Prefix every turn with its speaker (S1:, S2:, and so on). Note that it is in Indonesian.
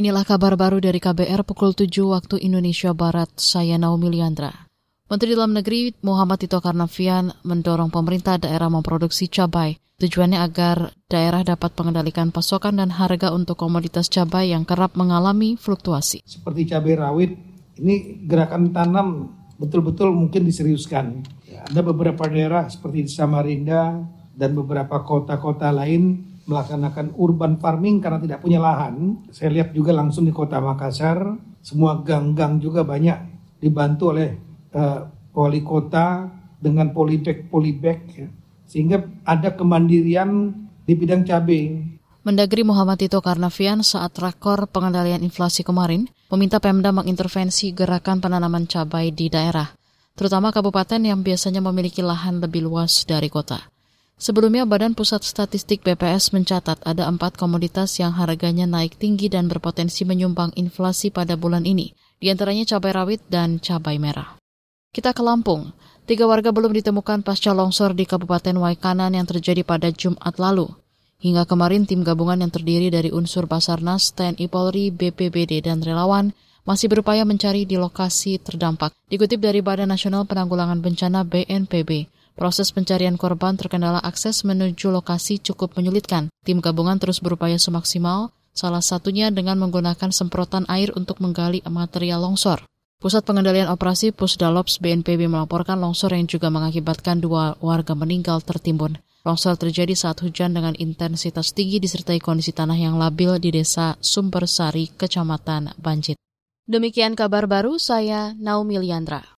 S1: Inilah kabar baru dari KBR pukul 7 waktu Indonesia Barat, saya Naomi Liandra. Menteri Dalam Negeri Muhammad Tito Karnavian mendorong pemerintah daerah memproduksi cabai. Tujuannya agar daerah dapat mengendalikan pasokan dan harga untuk komoditas cabai yang kerap mengalami fluktuasi.
S2: Seperti cabai rawit, ini gerakan tanam betul-betul mungkin diseriuskan. Ada beberapa daerah seperti di Samarinda dan beberapa kota-kota lain melaksanakan urban farming karena tidak punya lahan. Saya lihat juga langsung di kota Makassar, semua gang-gang juga banyak dibantu oleh uh, wali kota dengan polybag polybag ya. sehingga ada kemandirian di bidang cabai.
S1: Mendagri Muhammad Tito Karnavian saat rakor pengendalian inflasi kemarin meminta Pemda mengintervensi gerakan penanaman cabai di daerah, terutama kabupaten yang biasanya memiliki lahan lebih luas dari kota. Sebelumnya, Badan Pusat Statistik BPS mencatat ada empat komoditas yang harganya naik tinggi dan berpotensi menyumbang inflasi pada bulan ini, di antaranya cabai rawit dan cabai merah. Kita ke Lampung. Tiga warga belum ditemukan pasca longsor di Kabupaten Waikanan yang terjadi pada Jumat lalu. Hingga kemarin, tim gabungan yang terdiri dari unsur Basarnas, TNI Polri, BPBD, dan relawan masih berupaya mencari di lokasi terdampak. Dikutip dari Badan Nasional Penanggulangan Bencana BNPB, Proses pencarian korban terkendala akses menuju lokasi cukup menyulitkan. Tim gabungan terus berupaya semaksimal, salah satunya dengan menggunakan semprotan air untuk menggali material longsor. Pusat Pengendalian Operasi Pusdalops BNPB melaporkan longsor yang juga mengakibatkan dua warga meninggal tertimbun. Longsor terjadi saat hujan dengan intensitas tinggi disertai kondisi tanah yang labil di desa Sumbersari, Kecamatan Banjit. Demikian kabar baru saya Naomi Liandra.